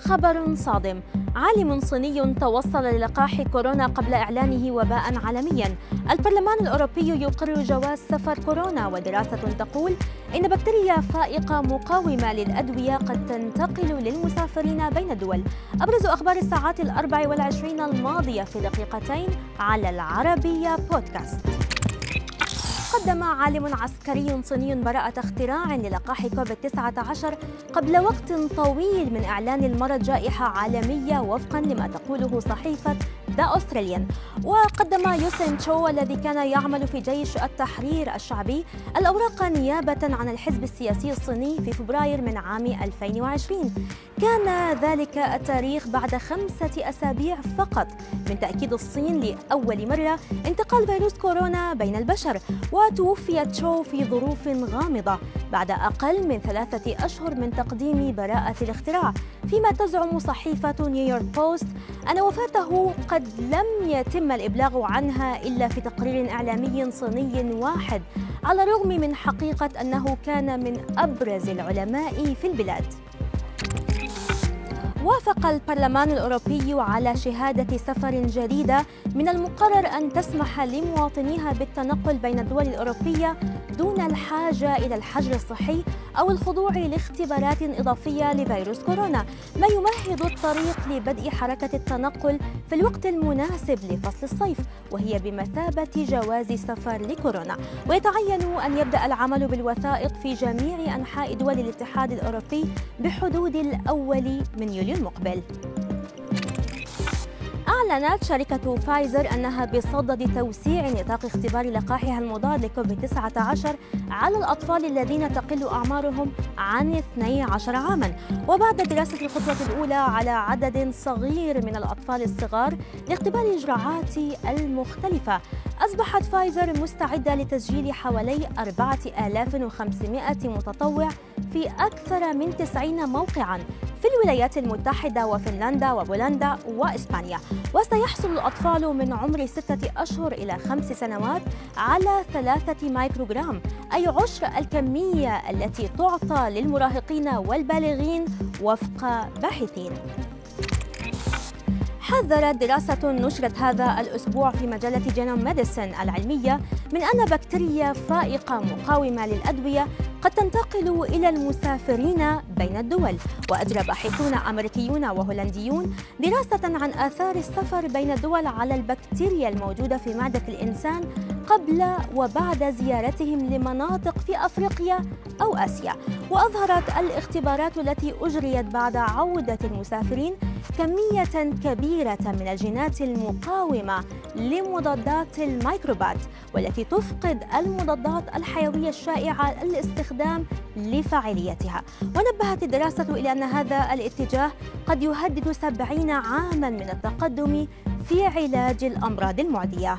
خبر صادم. عالم صيني توصل للقاح كورونا قبل إعلانه وباء عالميا. البرلمان الأوروبي يقر جواز سفر كورونا ودراسة تقول إن بكتيريا فائقة مقاومة للأدوية قد تنتقل للمسافرين بين الدول. أبرز أخبار الساعات الأربع والعشرين الماضية في دقيقتين على العربية بودكاست. قدم عالم عسكري صيني براءة اختراع للقاح كوفيد 19 قبل وقت طويل من إعلان المرض جائحة عالمية وفقا لما تقوله صحيفة ذا أستراليان. وقدم يوسين تشو الذي كان يعمل في جيش التحرير الشعبي الأوراق نيابة عن الحزب السياسي الصيني في فبراير من عام 2020 كان ذلك التاريخ بعد خمسة أسابيع فقط من تأكيد الصين لأول مرة انتقال فيروس كورونا بين البشر. وتوفي تشو في ظروف غامضة. بعد أقل من ثلاثة أشهر من تقديم براءة الاختراع فيما تزعم صحيفة نيويورك بوست أن وفاته قد لم يتم الإبلاغ عنها إلا في تقرير إعلامي صيني واحد على الرغم من حقيقة أنه كان من أبرز العلماء في البلاد. وافق البرلمان الأوروبي على شهادة سفر جديدة من المقرر أن تسمح لمواطنيها بالتنقل بين الدول الأوروبية دون الحاجة إلى الحجر الصحي أو الخضوع لاختبارات إضافية لفيروس كورونا ما يمهد الطريق لبدء حركة التنقل في الوقت المناسب لفصل الصيف وهي بمثابة جواز سفر لكورونا. ويتعين أن يبدأ العمل بالوثائق في جميع أنحاء دول الاتحاد الأوروبي بحدود الأول من يوليو. المقبل. أعلنت شركة فايزر أنها بصدد توسيع نطاق اختبار لقاحها المضاد لكوفيد 19 على الأطفال الذين تقل أعمارهم عن 12 عاما. وبعد دراسة الخطوة الأولى على عدد صغير من الأطفال الصغار لاختبار الإجراءات المختلفة أصبحت فايزر مستعدة لتسجيل حوالي 4500 متطوع في أكثر من 90 موقعاً. في الولايات المتحدة وفنلندا وبولندا وإسبانيا. وسيحصل الأطفال من عمر ستة أشهر إلى خمس سنوات على ثلاثة مايكروغرام أي عشر الكمية التي تعطى للمراهقين والبالغين وفق باحثين. حذرت دراسة نشرت هذا الأسبوع في مجلة Genome Medicine العلمية من أن بكتيريا فائقة مقاومة للأدوية قد تنتقل إلى المسافرين بين الدول. وأجرى باحثون أمريكيون وهولنديون دراسة عن آثار السفر بين الدول على البكتيريا الموجودة في معدة الإنسان قبل وبعد زيارتهم لمناطق في أفريقيا أو آسيا. وأظهرت الاختبارات التي أجريت بعد عودة المسافرين كمية كبيرة من الجينات المقاومة لمضادات الميكروبات والتي تفقد المضادات الحيوية الشائعة الاستخدام لفاعليتها. ونبهت الدراسة إلى أن هذا الاتجاه قد يهدد سبعين عاما من التقدم في علاج الأمراض المعدية.